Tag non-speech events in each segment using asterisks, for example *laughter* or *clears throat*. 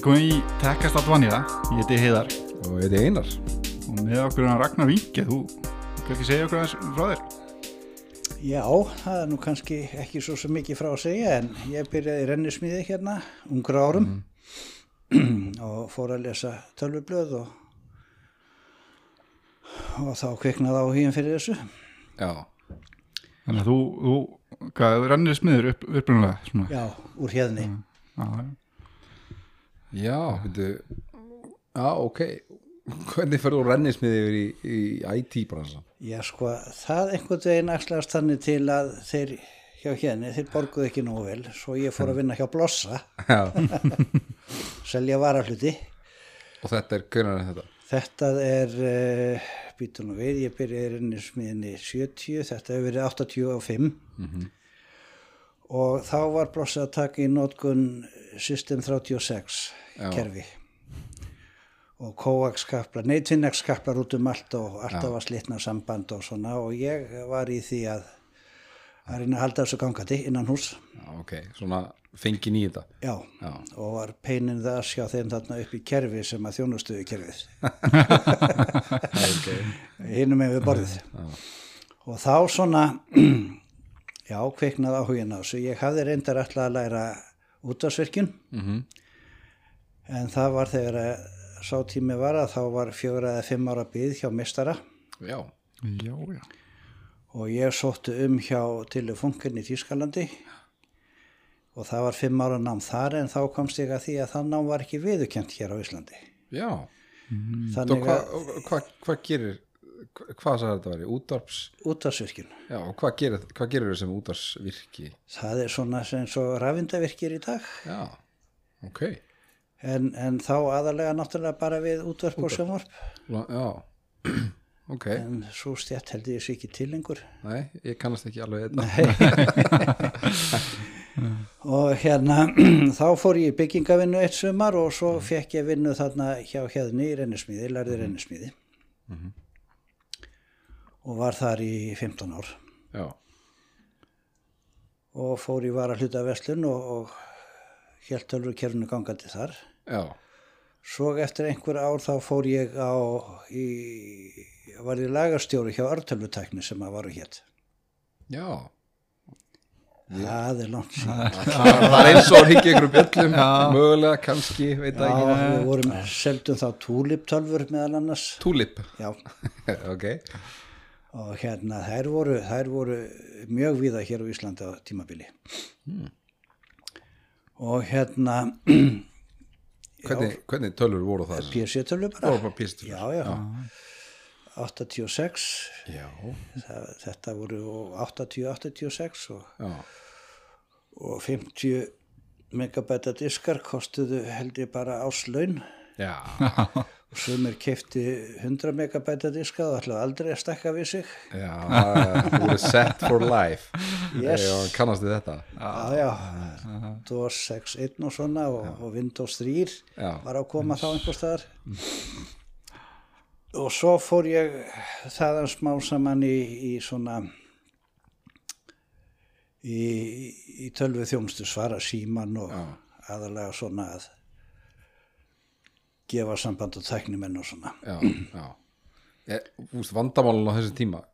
Við komum í Tekast Advanja, ég heiti Heiðar og þetta er Einar og með okkur er Ragnar Vinke, þú kannski ekki segja okkur aðeins frá þér? Já, það er nú kannski ekki svo sem mikið frá að segja en ég byrjaði í rennismíði hérna ungra árum *clears throat* og fór að lesa tölvublöð og, og þá kviknaði áhugin fyrir þessu. Já, Þannig að þú, þú smiður upp, upprunalega svona. Já, úr hérni. Já, já. Já, veitu Já, ok Hvernig fyrir þú rennismið yfir í, í IT-bransan? Já, sko, það einhvern veginn axlast þannig til að þeir hjá hérni, þeir borguðu ekki nógu vel, svo ég fór að vinna hjá Blossa, *laughs* selja varahluti. og þetta er, hvernig er þetta? Þetta er, uh, býtu nú við, ég byrjaði rennismiðinni 70, þetta hefur verið 85 og þá var blossið að taka í nótkun System 36 Já. kerfi. Og coax-kaplar, neitvinnax-kaplar út um allt og alltaf var slitna samband og svona. Og ég var í því að að reyna að halda þessu gangandi innan hús Já, ok, svona fengin í þetta. Já, Já. og var peinin það að sjá þeim þarna upp í kerfi sem að þjónustuðu kerfið. *laughs* Ok, hinum með við borðið. Og þá svona *clears throat* já, kveiknaði áhugin á þessu. Ég hafði reyndar alltaf að læra útásvirkjun Mhm. en það var þegar að sá tími var að þá var fjögur eða fimm ára byggð hjá mistara já, Já, já. og ég sóttu um hjá Telefunken í Þýskalandi. Og það var fimm ára nám þar en þá komst ég að því að það nám var ekki viðukent hér á Íslandi. Já. Þá þannig hvað að hva, hva gerir hvað sagði þetta væri? Útvarps útásvirkjun Já, og hvað gerir, hvað gerir þau sem útvarsvirki? það er svona sem svo rafindavirkir í dag. Já, ok. En, en þá aðalega náttúrulega bara við útvarp og sjónvarp. La- Já, *clears throat* ok. En svo stjætt held ég sé ekki til lengur. Nei, ég kannast ekki alveg þetta. *laughs* Og hérna *clears throat* þá fór ég byggingavinnu eitt sumar og svo fekk ég vinnu þarna hjá hérna í rennismíði, lærði rennismíði og var þar í 15 ár. Já, og fór í vara hluta verslun og, og helt tölvu kerfinu gangandi þar. Já, svo eftir einhver ár þá fór ég á í, var ég lagarstjóri hjá örtölvutækni sem að varu hétt já. Það er langt síðan. *laughs* Það er eins og hringja ykkur bjöllum. Mögulega, kannski, veit Já, ekki. við vorum seldum þá túliptölfur meðal annars. Túlip, Já, *laughs* ok og hérna þær voru, þær voru mjög víða hér á Íslandi á tímabili. Og hérna *clears throat* Hvernig, hvernig tölur voru það? Það voru bara bara pístur Já, já, 86 Já, það, þetta voru 80-86 og, já, og 50 megabæta diskar kostuðu held ég bara áslaun. Já, *laughs* og sumir kefti 100 megabæta diska og ætlaði aldrei að stakka við sig já Þú voru set for life *laughs* Yes. Já, kannast þið þetta? Já, já, DOS 6.1 og svona og, og Windows 3 Já. var að koma þá einhver staðar og svo fór ég þaðan smá saman í, í svona í, í tölvu þjónustu svara síman og aðalega svona að gefa samband og tæknimenn og svona. Já, já. Ég, Úst, vandamálun á þessu tíma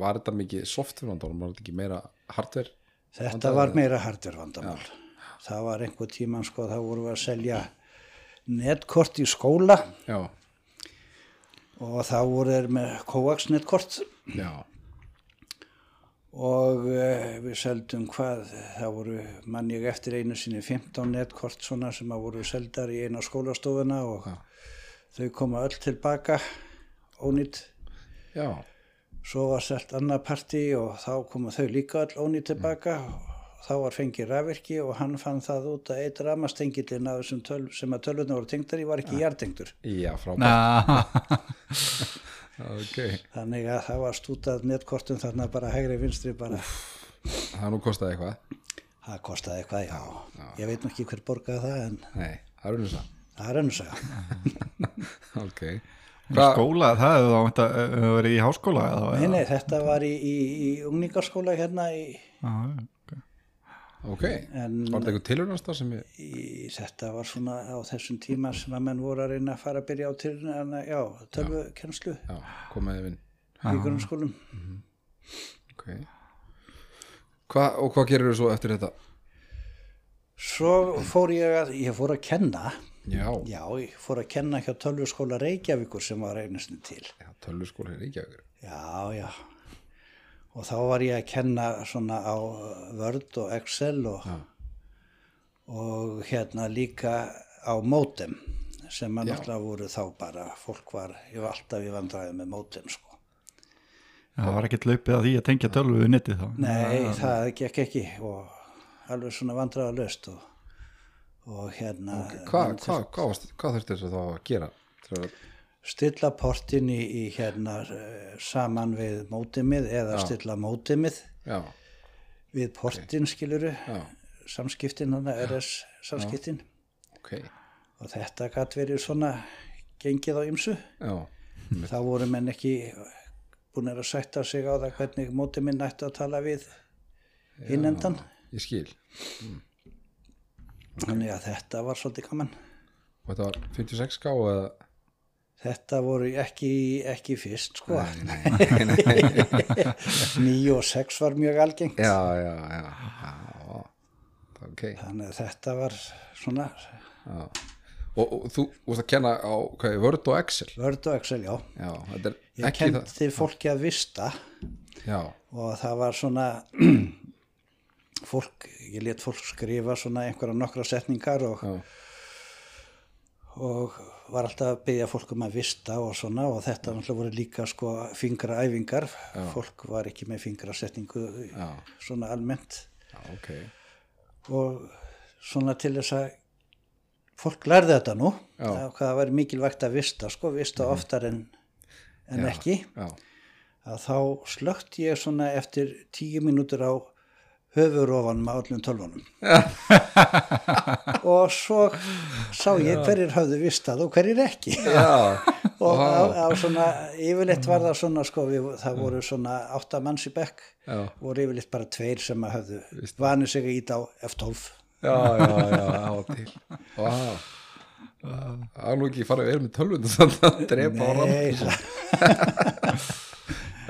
Var þetta mikið software vandamál? Var þetta ekki meira hardware? Þetta var meira hardware vandamál. Það var einhver tíman sko, þá vorum við að selja netkort í skóla. Já, og þá voru þeir með coax netkort. Já, og uh, við seldum hvað, það voru mann ég eftir einu sinni 15 netkort svona sem að voru seldar í eina skólastofuna og þau koma öll tilbaka ónýtt. já. Svo var selt annað partí og þá komu þau líka öll ónýtt tilbaka og þá var fengið rafvirki og hann fann það út að eitt þessum töl, sem að tölvuna voru tengdar í var ekki jartengdur. Já, frábært Na, *laughs* Ok, Þannig að það var stútað netkortum þarna bara hægri vinstri bara. það nú kostaði eitthvað Það kostaði eitthvað, já. Ég veit nú ekki hver borgaði það en Nei, það er unnum það er önnursaga. *laughs* Ok skóla, það hefur þá hefur verið í háskóla eða? Nei, nei, þetta var í, í, í ungningarskóla hérna í, Já, ok. Ok, En var þetta eitthvað tilhörnasta sem ég, í, þetta var svona á þessum tíma sem að menn voru að reyna að fara að byrja á til en, já, tölvukennslu já, komaði vinn í grunnskólum. ok Hva, og hvað gerir þú svo eftir þetta? Svo fór ég að, ég fór að kenna, já, já, ég fór að kenna hjá tölvuskóla Reykjavíkur sem var einastin til. ekki auðvitað Já, já. Og þá var ég að kenna svona á Word og Excel og, og hérna líka á Modem sem að náttúrulega voru þá bara, fólk var, ég var alltaf í vandræði með Modem sko. Það var ekkert laupið að því að tengja tölvu við netið þá. Nei, það gekk ekki og alveg svona vandræða löst og, og hérna hvað hva, hva, varst- hvað þurfti þess að þá að gera? Að, stilla portin í, í hérna eh, saman við mótimið eða stilla mótimið já, við portin skiluru já, samskiptin, hann RS samskiptin. Ok. Og þetta gætt verið svona gengið á ymsu já, þá voru menn ekki búin að sætta sig á það hvernig mótið minn ætti að tala við innendan ég skil. Þannig að þetta var svolítið gaman. Og þetta var 56 ká eða þetta voru ekki, ekki fyrst sko. 9 *laughs* og 6 var mjög algengt. Já, já, já, já ok. Þannig að þetta var svona já. Og, og þú vorst að kenna á hvað, Word og Excel? Word og Excel, já. Já, ég ekki það. Kendi fólki að vista. Já, og það var svona *clears throat* fólk, ég let fólk skrifa svona einhverja nokkra setningar og, já, og var alltaf að byggja fólk um að vista og svona og þetta náttúrulega voru líka sko fingraæfingar, fólk var ekki með fingrasetningu Já. svona almennt. Já, ok. Og svona til þess að fólk lærði þetta nú Já. Það væri mikilvægt að vista sko, vista oftar en, en Já. ekki. já, að þá slögt ég svona eftir tíu mínútur á höfurofanum á öllum tölvunum. *laughs* Og svo sá ég hverjir höfðu vistað og hverjir ekki. *laughs* Og á, á svona yfirleitt var það svona sko við, það voru svona átta manns í bekk voru yfirleitt bara tveir sem að höfðu vanið sig að íta á F12 já, já, já, já, *laughs* til. Vá. Það er nú ekki farið að vera með tölvund þannig að drepa á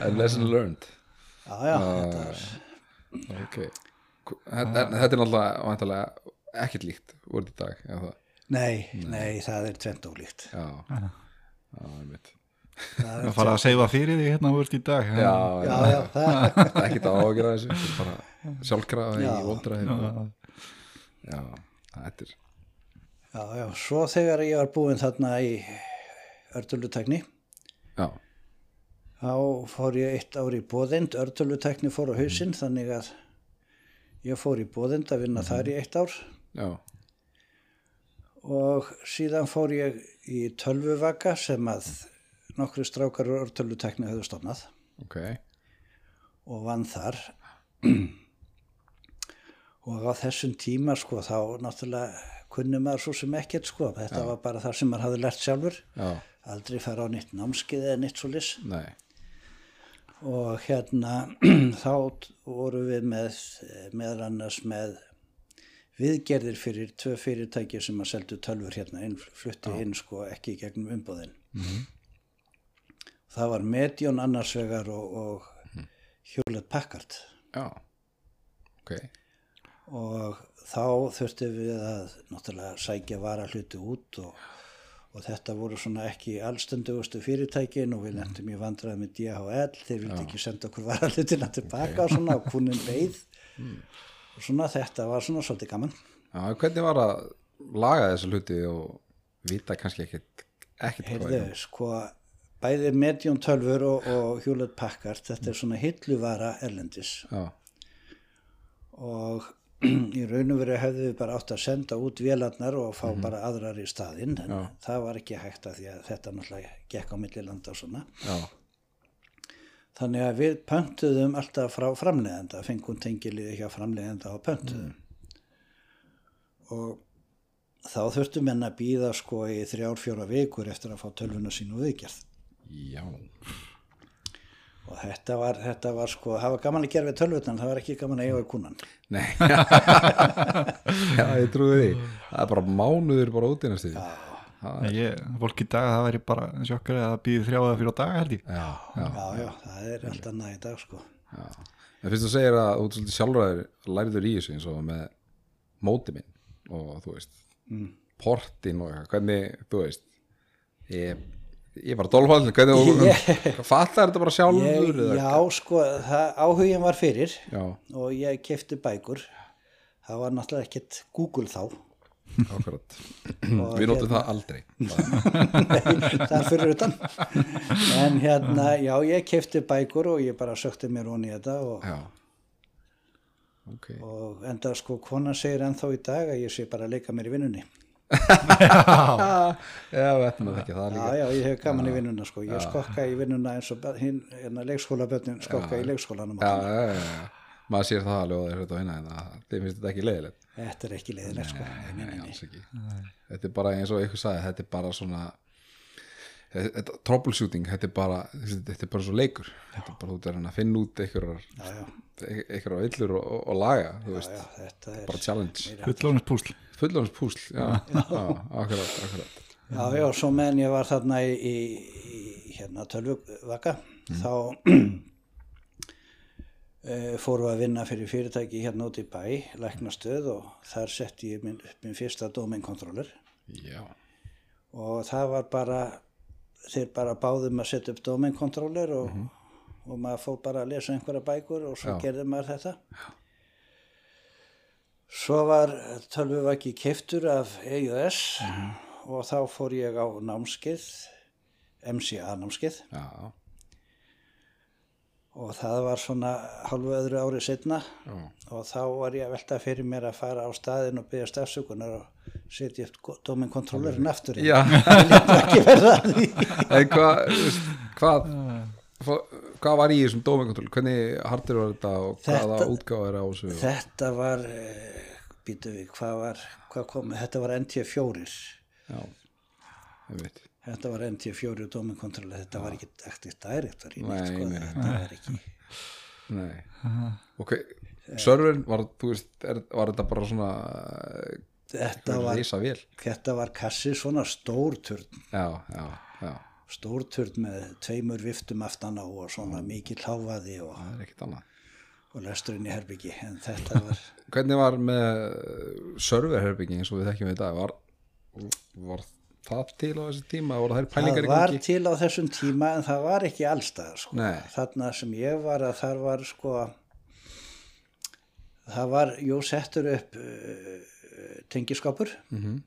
það, lesson learned. Já, já, þetta var, ok. Þetta, þetta er náttúrulega væntanlega ekkert líkt voruð í dag eða það? Nei, nei, það er tvent ólíkt. Já, já, einmitt. Það að fara að seifa fyrir þig hérna vörst í dag já, já, já, það, það *laughs* er ekkert á að gera þessu. Er bara sjálfkrafa í Já. vondraði. Já, þetta er já, já, svo þegar ég var búinn þarna í örtölutekni já, þá fór ég eitt ár í bóðind, örtölutekni fór á hausinn þannig að ég fór í bóðind að vinna þar í eitt ár. Já, og síðan fór ég í tölvuvaka sem að nokkru strákar úr örtölutekni höfðu stofnað ok. og vann þar. Og á þessum tíma sko þá náttúrulega kunni maður svo sem ekkert sko. Þetta var bara það sem maður hafði lært sjálfur. Já, aldrei fara á nýtt námskið eða nýtt svo lis nei, og hérna *clears throat* þá voru við með meðal annars með viðgerðir fyrir tvö fyrirtæki sem að seldu tölfur hérna inn, flutti inn sko ekki gegnum umbóðin það var Medion annars vegar og, og Hewlett Packard. Já. Ok, og þá þurftum við að náttúrulega sækja vara hluti út og, og þetta voru svona ekki allstöndugustu fyrirtækin og við lendum í vandræði með DHL þeir vildi ekki senda okkur vara hlutina tilbaka og svona og kunin beið. Og svona þetta var svona svolítið gaman. Já, hvernig var að laga þessu hluti og vita kannski ekkert ekkert hvað heyrðu sko bæði Medion tölfur og, og Hewlett Packard þetta er svona hilluvara erlendis. Já, og *clears throat* í raun og veru hefðu við bara átt að senda út vélarnar og fá bara aðrar í staðinn en það var ekki hægt að því að þetta náttúrulega gekk á millilanda og svona. Já, þannig að við pöntuðum alltaf frá framleiðenda fengum tengiliði hjá framleiðenda og pöntuðum. Og þá þurftu menn að býða sko í þrjár fjóra vikur eftir að fá tölvuna sín og viðgerð. Já og þetta var, þetta var sko, það var gaman að gera við tölvutan, það var ekki gaman að eiga við kúnan. Nei *laughs* Já, ég trúi því Það er bara mánuður bara út Nei, ég, fólk í dag það væri bara sjokkar að það býði þrjá eða fyrir dag held ég já, já, Já, já, það er allt annað í dag sko. já. En fyrst þú segir að þú ert svolítið sjálfræður læriður í þessu eins og með móti minn og þú veist Mm. portin og eitthvað, hvernig, þú veist ég, ég var hvernig þú, *laughs* Ég- fattar þetta bara sjálfur Ég, já, sko, áhugin var fyrir já, og ég kefti bækur. Það var náttúrulega ekkert Google þá. Og Við notum hérna- það aldrei. *laughs* Það- það er fyrir utan. En hérna, já, ég kefti bækur og ég bara sökti mér honi í þetta og, Já. Ok. og enda sko, konan segir ennþá í dag að ég sé bara að leika mér í vinnunni Já, þetta með ekki það já, líka. Já, ég hef gaman í vinnuna sko. Ég skokka í vinnuna eins og hinn, hérna, leikskólabötnin skokka í leikskólanum Já, og já, já, já. Maður sér það alveg og þeir hlutu að vinna en það- þeim finnst þetta ekki leiðilegt? Þetta er ekki leiðilegt sko. Nei, nei, Nei, nei. alls ekki. Þetta er bara eins og ykkur sagði Þetta er bara svona þetta, troubleshooting, þetta er bara þetta er bara svo leikur. Þetta er bara að reyna að finna út já, já, einhverjar villur og, og, og laga þú veist, já, þetta er bara challenge. fullónus púsl. Fullónus púsl, já, já, akkurat, akkurat. Já, já, svo meðan ég var þarna í, í, hérna tölvuvaka þá e, *clears throat* fórum við að vinna fyrir fyrirtæki hérna út í bæ, læknastöð og þar setti ég minn, upp minn fyrsta domain-kontroller Já, og það var bara, þeir bara báðum að setja upp domain-kontroller og, og maður fór bara að lesa einhverja bækur og svo Já. gerði maður þetta. Svo var tölvuvaki keiftur af EUS og þá fór ég á námskeið, MCA námskeið já, og það var svona halvu öðru ári setna já, og þá var ég að velta fyrir mér að fara á staðin og byggja stafsökunar og setja upp domain-kontrollerinn aftur inn. já. *laughs* *laughs* hvað, hvað hvað var í þessum dómengontról hvernig hardur var þetta og hvaða útgáfa er á þessu? Þetta var, býtu við, hvað var, hvað kom, þetta var NT4, já, ég veit þetta var NT4 domain-kontroller, þetta var ekki Active Directory, Nei, neitt, sko, nei, þetta var ekki. Nei, ok serverin, var, þú veist, er, var þetta bara svona Þetta var, þetta var kassi svona stórturn, já, já, já, stórturn með tveimur viftum aftan á og svona mikið hláfaði og, það er ekkert annað. og lesturinn í herbyggi, en þetta var, hvernig var með serverherbygging eins og við þekkjum við í dag? Var, var það til á þessi tíma það í var gangi til á þessum tíma en það var ekki allstaðar, sko. Þarna sem ég var að þar var, sko, það var, jú, settur upp uh, tengiskapur Mhm.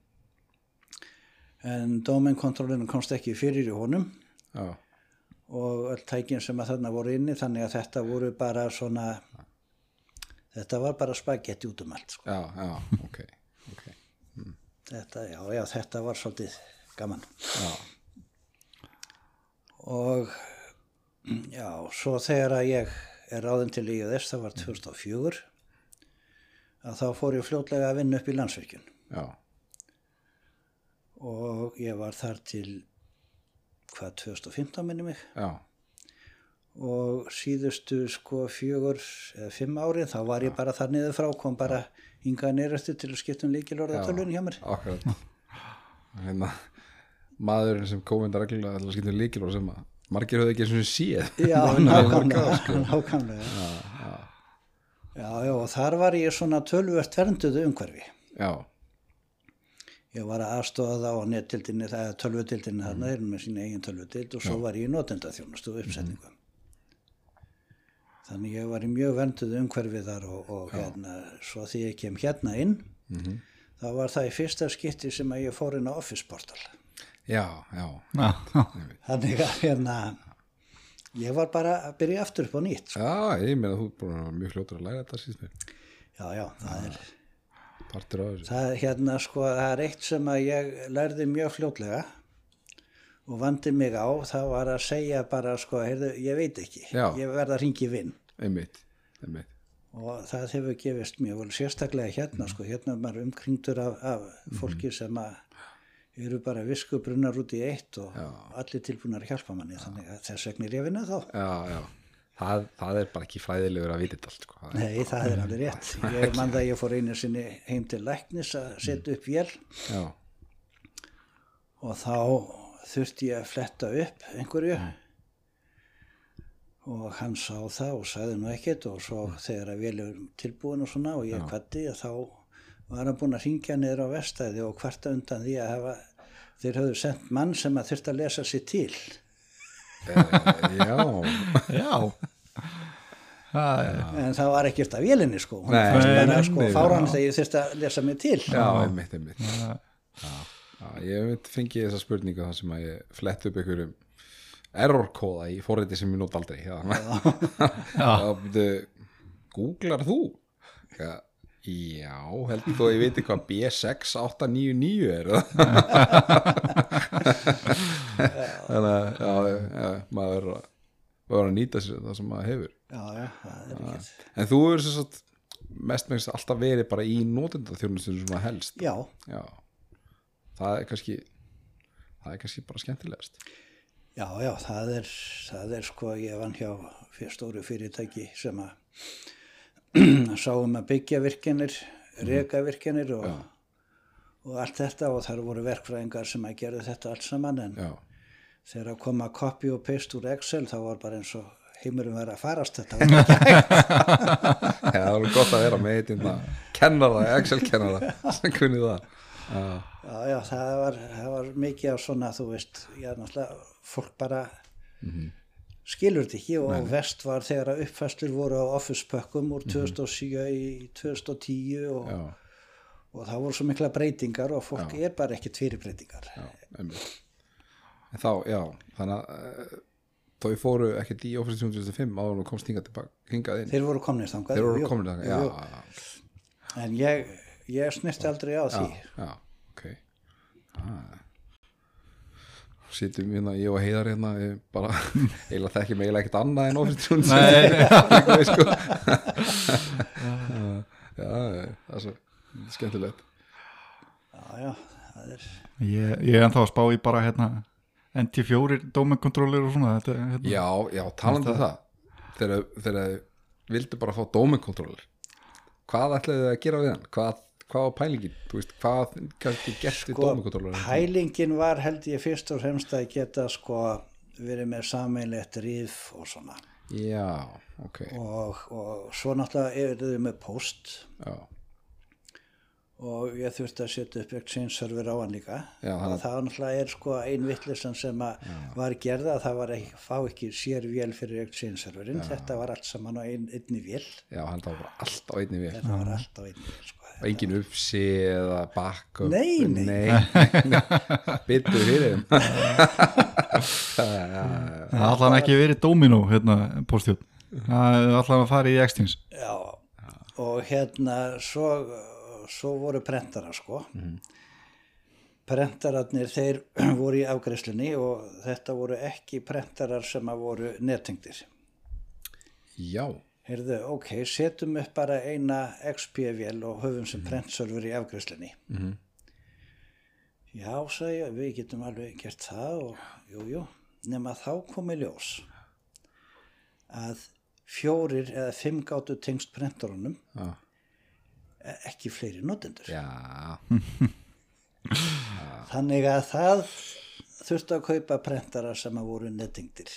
en domain-kontrollinu komst ekki fyrir í honum já, og öll tækin sem að þarna voru inni þannig að þetta voru bara svona þetta var bara spagetti út um allt sko. já, já, ok þetta, já, já, þetta var svolítið gaman. Já, og já, svo þegar að ég er ráðin til IUS, það var 2004 að þá fór ég fljótlega að vinna upp í landsvirkjun. Já, og ég var þar til hvað 2015 minni mig? Já. Og síðustu sko fjögur eða fimm árið þá var ég bara þar niður frá kom bara hingað nýrastu til að skipta um líkilorða tölvun hjá mér. akkurat. Hérna, maðurinn sem kom inn reglulega til að skilja líkil og sem að margir höfðu ekki eins og séð. *laughs* Já, Nei, nákvæmlega sko. *laughs* nákvæmlega. Já, já, og þar var ég svona tölvert vernduðu umhverfi. Já, ég var að aðstofa það á nettildinni það er tölvutildinni þarna er með sína eigin tölvutild og svo var ég í notendaþjónustu og uppsetningu þannig ég var í mjög vernduðu umhverfi þar og, og hérna, svo því ég kem hérna inn þá var það í fyrsta skipti sem að ég fór inn á Office Portal. Já, já. Já, þannig að hérna ég var bara að byrja aftur upp á nýtt sko. já, ég meina þú er búin að mjög fljótur að læra þetta síðan já, já, það er partur af þessu. Það hérna sko, það er eitt sem að ég lærði mjög fljótlega og vandi mig á, það var að segja bara sko, heyrðu, ég veit ekki. Já. ég verð að ringi vinn einmitt, einmitt. Og það hefur gefist mjög vel sérstaklega hérna sko, hérna er maður umkringdur af, af fólki sem að eru bara viskubrunnar út í eitt og allir tilbúinar að hjálpa manni þannig að þess vegna er ég að vinna þá. Já, já, það, það er bara ekki fræðilegur að vita allt sko. Það Nei, það er alveg rétt. *laughs* Ég man það að ég fór einu sinni heim til læknis að setja upp vél. Já, og þá þurfti ég að fletta upp einhverju. Og hann sá það og sagði nú ekkert og svo þegar að vel er tilbúin og svona og ég kvatti þá var hann búinn að ringja niður á vestæði og kvarta undan því að hafa, þeir höfðu sendt mann sem að þurfti að lesa sér til. Já. *laughs* Já. Það er en það var ekkert af vélinni sko. Hún fannst bara sko fáran þegar ég þurfti að lesa mér til. Já, einmitt, einmitt. Já, já, ég fengið þessa spurningu þar sem að ég flett upp einhverjum errorkóða í forriti sem ég nót aldrei já, *laughs* já. byrju, googlar þú? Já, já heldur þú að ég veit hvað B6899 er. *laughs* Þannig að já, já, maður verður að maður nýta sér það sem maður hefur. Já, já, það er en þú er sem sagt mest með alltaf verið bara í notendaþjónustunum sem að helst? Já, já, það er kannski það er kannski bara skemmtilegast. Já, já, það er, það er sko, ég vann hjá fyrir stóru fyrirtæki sem að *clears throat* sáum að byggja virkinir, reka virkinir og, og allt þetta og þar voru verkfræðingar sem að gera þetta allt saman en já, þegar að koma copy og paste úr Excel þá var bara eins og heimurum verið að farast þetta. Var. *laughs* Já, það er gott að vera með eitthvað kennara, Excel-kennara sem kunni það já, Já, já, það var, það var mikið á svona, þú veist, já, náttúrulega, fólk bara skilur þetta ekki og vest var þegar að uppfæslur voru á office pökkum úr 2007 í 2010 og, já, og það voru svo mikla breytingar og fólk er bara ekkert fyrir breytingar. já, þá, já, þannig að þó ég fóru ekkert í Office 2005 áður og komst hingað inn? Þeir voru komnir þangað. voru komin þangað, jú, jú. já, En ég, ég snirti aldrei á því. já, ok ah. sittum hérna, ég og Heiðar hérna bara, *laughs* eiginlega þekkjum eiginlega ekkert annað en Office 2005 *laughs* sko. *laughs* já, það er svo skemmtilegt Já, já, það er, Ég, ég er ennþá að spá í bara hérna NT4 domain controller og svona þetta, hérna. Já, já, talandi um það þegar þegar þið vildu bara fá domain controller hvað ætlaði þið að gera við hann? Hvað, hvað var pælingin? Þú veist, hvað kannski gert við sko, controller? pælingin var held ég fyrst og fremst að geta sko verið með sameinlegt ríf og svona. Já, ok. Og, og svo náttúrulega eru þau með post Já, og ég þurfti að setja upp exchange server á hann líka. Já, og það náttúrulega er sko ein vittlisann sem að var gerða að það var ekki, fá ekki sér vél fyrir exchange serverinn, þetta var allt saman á ein, einni vél, já, hann var bara allt á einni við þetta var allt á einni vél sko. Engin uppsi eða backup Nei, nei. nei, *laughs* Byttu fyrir. *laughs* Það er allan ekki verið Domino hérna, postjón Það er allan að fara í Extins. Já, og hérna svo, svo voru prentara sko. Prentararnir þeir *clears throat* voru í afgreiðslunni og þetta voru ekki prentarar sem að voru nettengdir. Já, Heyrðu, ok, setjum upp bara eina XP-vél og höfum sem prentserver í afgreiðslunni. Mhm. Já, sagði ég, við getum alveg gert það og jú, jú, nema þá komi ljós að fjórir eða fimm gátu tengst prentarunum, já, ekki fleiri notendur. já. *laughs* Þannig að það þurfti að kaupa prentara sem að voru nettengdir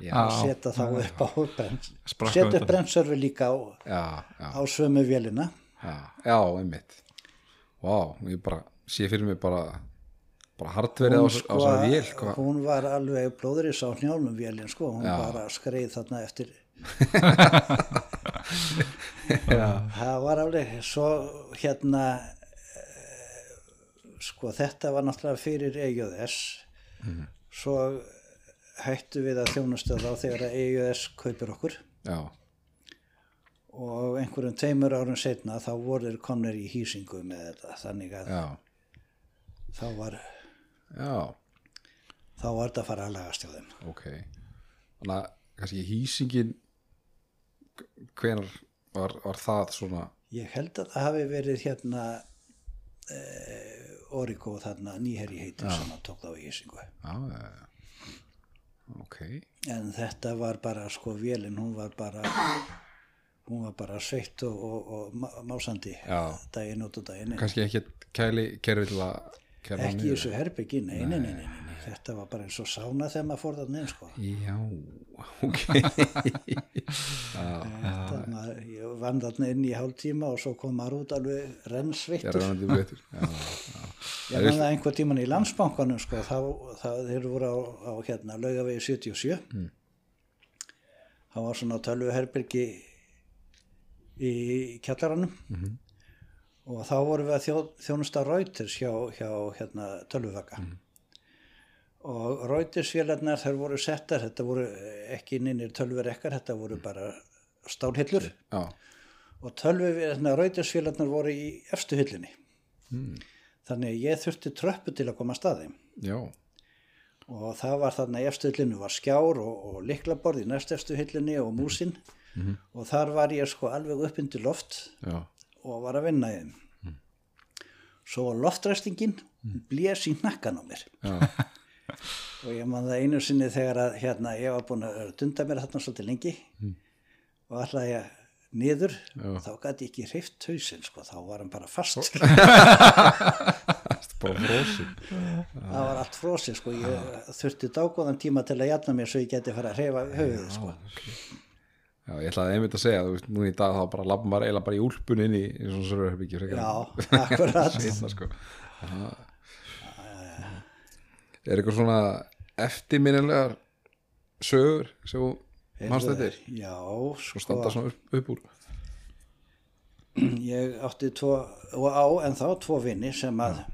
já, og setja þá upp á á setja upp brentserver líka á, á sömu vélina. já, já, einmitt. Vá, ég bara sé fyrir mig bara bara hardverið á, Hún, á sko, svona vél hvað- hún var alveg blóðuris á hnjálnum vélinn sko, hún Já. bara skreið þarna eftir. *laughs* Það var alveg svo hérna eh, sko þetta var náttúrulega fyrir EJS Mhm. svo hættu við að þjónusta þá þegar að EJS kaupir okkur. Já, og einhverjum tveimur árum setna þá voru þeir komnir í hýsingu með þetta þannig að já, þá var já. þá var þetta að fara að lagast hjá þeim. Ok. Þannig að kannski hýsingin hvenar var, var það svona? Ég held að það hafi verið hérna eh, Origo þarna nýherri heitir sem að tók þá í hýsingu. já, já, já. Ok en þetta var bara sko vélinn, hún var bara hún var bara sveitt og, og, og má- másandi Já. daginn út og daginn inn. kannski ekki kæli kæra ekki þessu herbyggi, nei, nei, nei, nei, nei, þetta var bara eins og sána þegar maður fór þarna inn sko. já, ok *laughs* þetta, maður, ég vann þarna inn í hálftíma og svo kom maður út alveg rannandi betur já, já. Ég man það einhver tíman í landsbankanum sko, þá, þá þeir voru á, á hérna, laugavegi 77 mm. þá var svona tölvuherbyrgi í kjallaranum Mhm. og þá vorum við að þjó, þjónusta Reuters hjá, hjá hérna, tölvuvaka Mhm. og Reuters-vélarnar þær voru settar, þetta voru ekki ninnir tölvurekkar, þetta voru bara stálhillur og tölvu, hérna, Reuters-vélarnar voru í efstu hillinni Mm. Þannig að ég þurfti tröppu til að koma að staði. Já, og það var þarna í efstu hillinu var skjár og, og liklaborð í næst efstu hillinni og músin. Og þar var ég sko alveg upp undir loft já, og var að vinna í þeim. Svo var loftræstingin blés í nakkan á mér. *laughs* Og ég man það einu sinni þegar að hérna ég var búin að dunda mér þarna svolítið lengi og alltaf ég niður Já. þá gæti ekki hreift hausinn sko, þá var hann bara fast *laughs* það var allt frosið sko, ég þurfti dágóðan tíma til að jafna mér svo ég geti fara að hreyfa höfuðið sko. já, ég ætlaði einmitt að segja, veist, núna í dag þá bara labba maður eiginlega bara í úlpun inn í svona sörurherbyggju já, *laughs* akkurat *laughs* sko. Er eitthvað svona eftirminnilegar sögur sem þú mannst þetta er já, og sko. standa svona upp, upp úr. Ég átti tvo og á en þá tvo vini sem að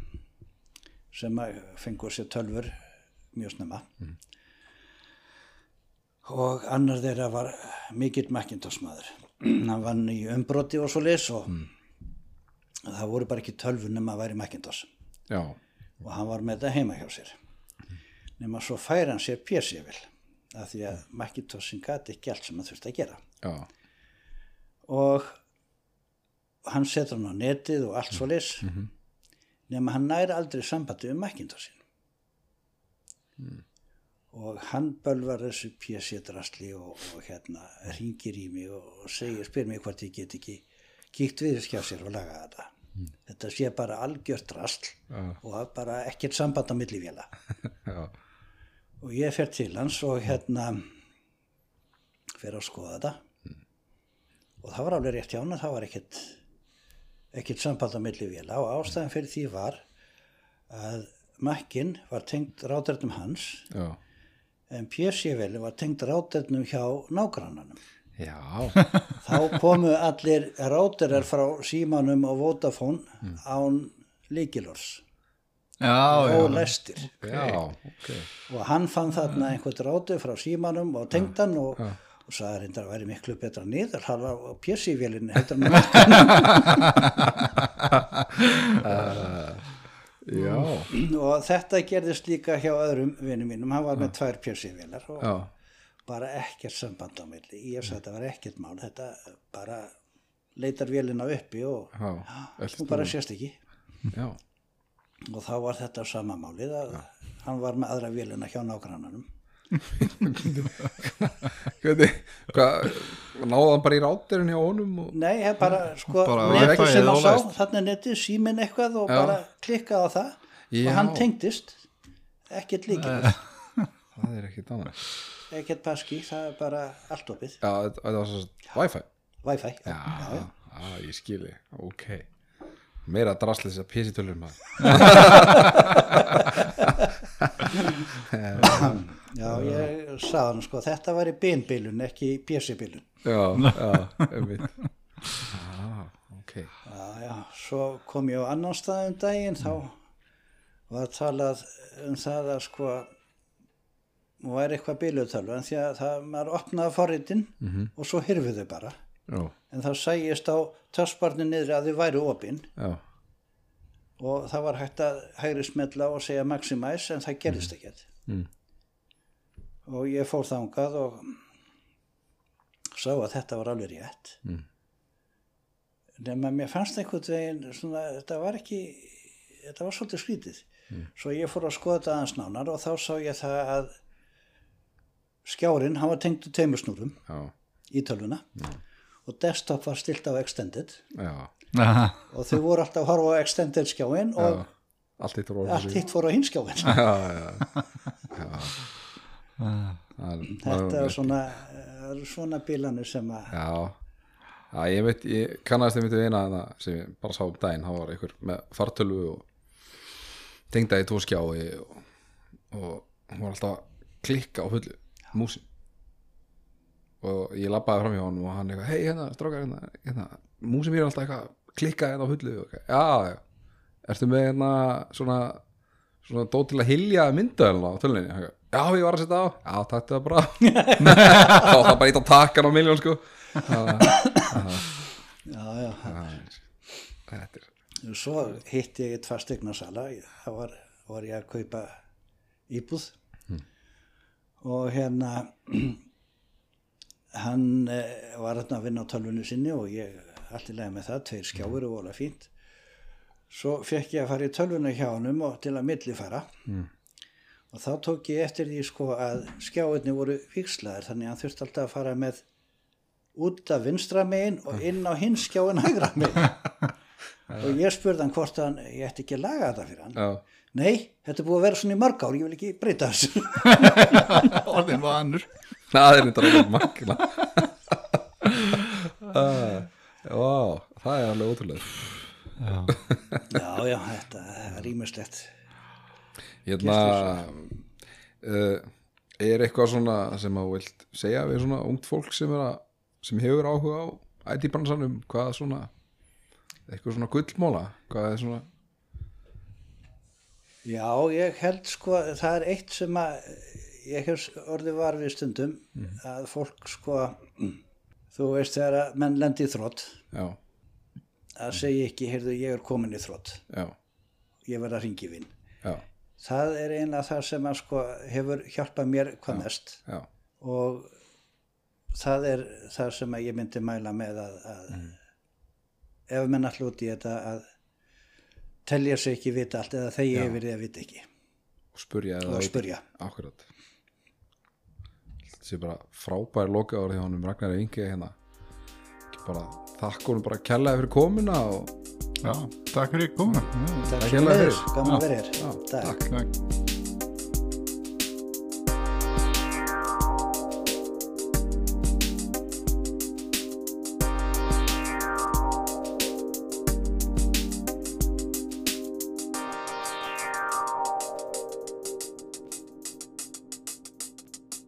sem að fengur sér tölfur mjög snemma. Og annar þeirra var mikill Macintosh-maður. Hann vann í umbroti og svo leis og það voru bara ekki tölfur nema að væri Macintosh. Já, og hann var með þetta heima hjá sér. Nema svo fær hann sér PC-vil af því að Macintoshin gati ekki allt sem hann þurfti að gera. Já, og hann setur hann á netið og allt svo leis nema hann næri aldrei sambandi um Macintoshin og hann bölvar þessu PC-drasli og, og hérna ringir í mig og, segir, spyr mig hvort ég get ekki kíkt við skjá sér og laga þetta. Þetta sé bara algjört drasl Já. og bara ekkert samband á milli véla. *laughs* Já, og ég fer til hans og hérna fer að skoða þetta. Og það var alveg rétt hjá hann að það var ekkert ekkert samband á milli véla. Og ástæðan fyrir því var að makkin var tengt ráðarnum hans já, en PC-velin var tengt ráðarnum hjá nágrannanum. Já, *laughs* þá komu allir ráðarar frá símanum og Vodafone án líkilors já, já, og lestir já, ok. og hann fann þarna einhvern rátu frá símanum og tengd hann og, og sagði reyndar að væri miklu betra niður hann var á pjessi-vélinni heldur en á *laughs* já, og þetta gerðist líka hjá öðrum vinnum mínum, hann var með tvær pjessi-vélar og já, bara ekkert samband á milli. Ég sagði þetta var ekkert mál þetta bara leitar vélina uppi og já, hún bara sést ekki. Já, og þá var þetta sama málið að hann var með aðra vélina hjá nágrannanum. *laughs* Hvernig hvað, náðu hann bara í rátirinn hjá honum og, Nei, ég bara, sko, Bara netið sem hann sá, er netið, síminn eitthvað og Já. bara klikkaði á það. Já. og hann tengdist, ekkert líkið, það er ekkert annað. Ekkert paski, það er bara allt opið, já, þetta var svo wifi wifi, já, já, já, já. já, ég skili, ok meira drasli þess að písitölur maður. Já, ég sagði hann sko, þetta var í beinbílun, ekki í pjessibilun, já, já, einmitt. Já, ok. Já, já, svo kom ég á annan stað um daginn, þá var talað um það að sko, væri eitthvað bílutölu, en því að það, maður opnaði forritin og svo hyrfið þau bara, já, en þá sæjist á törsbarni niður að þau væru opinn já, og það var hægt að hægri smetla og segja maximize en það gerðist ekkert. Mm. og ég fór þangað og sá að þetta var alveg rétt. Mm. nema mér fannst einhvern veginn svona, þetta var ekki þetta var svolítið skrítið. Svo ég fór að skoða þetta aðeins nánar og þá sá ég það að skjárin, hann var tengt úr teimursnúrum já, í tölvuna og desktop var stilt á extended. Og þau voru alltaf að horfa á extended skjáin og allt hitt fór á hinn skjáin *laughs* já, já, já. Það þetta er svona, eru svona bílanir sem að Já, já ég veit, ég kannast einmitt við eina sem ég bara sá um daginn, það var einhver með fartölu og tengdaði í tvo skjái og, og hún var alltaf að klikka á fullu músin og ég labbaði fram hjá hann og hann eitthvað, hei hérna, strákar hérna, hérna músin mér er alltaf eitthvað klikka hérna á fullu og, eitthvað, já, já, ertu með hérna svona svona dót til að hilja myndaðalina á tölunni já, ég var að setja á, já, takk það bara. *laughs* Og það bara ít á takkan á miljón sko. Já, já, þetta er svo hitti ég eitt fastegnarsala það var, var ég að kaupa íbúð. Og hérna hann eh, var hérna að vinna á tölvunni sinni og ég allt í lagi með það, tveir skjáir og vola fínt. Svo fekk ég að fara í tölvuna hjá honum og til að millifara. Mm. og þá tók ég eftir því sko að skjáirni voru vikslaðir þannig að hann þurfti alltaf að fara með út af vinstra megin og inn á hins skjáin hægra megin. *laughs* Og ég spurði hann hvort hann ég ætti ekki að laga þetta fyrir hann. Já, nei, þetta búið að vera svona í mörg ár ég vil ekki breyta þessu. *laughs* Orðin var annur það er þetta alveg makla *laughs* Vá, það er alveg ótrúlega já, *laughs* já, já, þetta er rýmislegt Hérna uh, Er eitthvað svona sem að vilt segja við svona ungt fólk sem er að sem hefur áhuga á IT-bransanum hvað svona eitthvað svona gullmóla hvað er svona? Já, ég held sko það er eitt sem að ég hef orðið var við stundum að fólk sko þú veist þegar að menn lendi í þrótt já, að segja ekki, heyrðu, ég er komin í þrótt já, ég verð að ringi vinn já, það er eiginlega það sem að sko hefur hjálpað mér hvað mest. Já, og það er það sem að ég myndi mæla með að, að ef menn allir út í þetta að telja sig ekki vita allt eða þegi yfir því að vita ekki. Og spurja og spurja Akkurat Þetta sé bara frábæri loka árið hjá honum Ragnar Ingi hérna. Bara þakka honum bara kærlega fyrir komuna og já, takk fyrir komuna. Takk Takk fyrir. Gaman að vera hér. Já, Takk. takk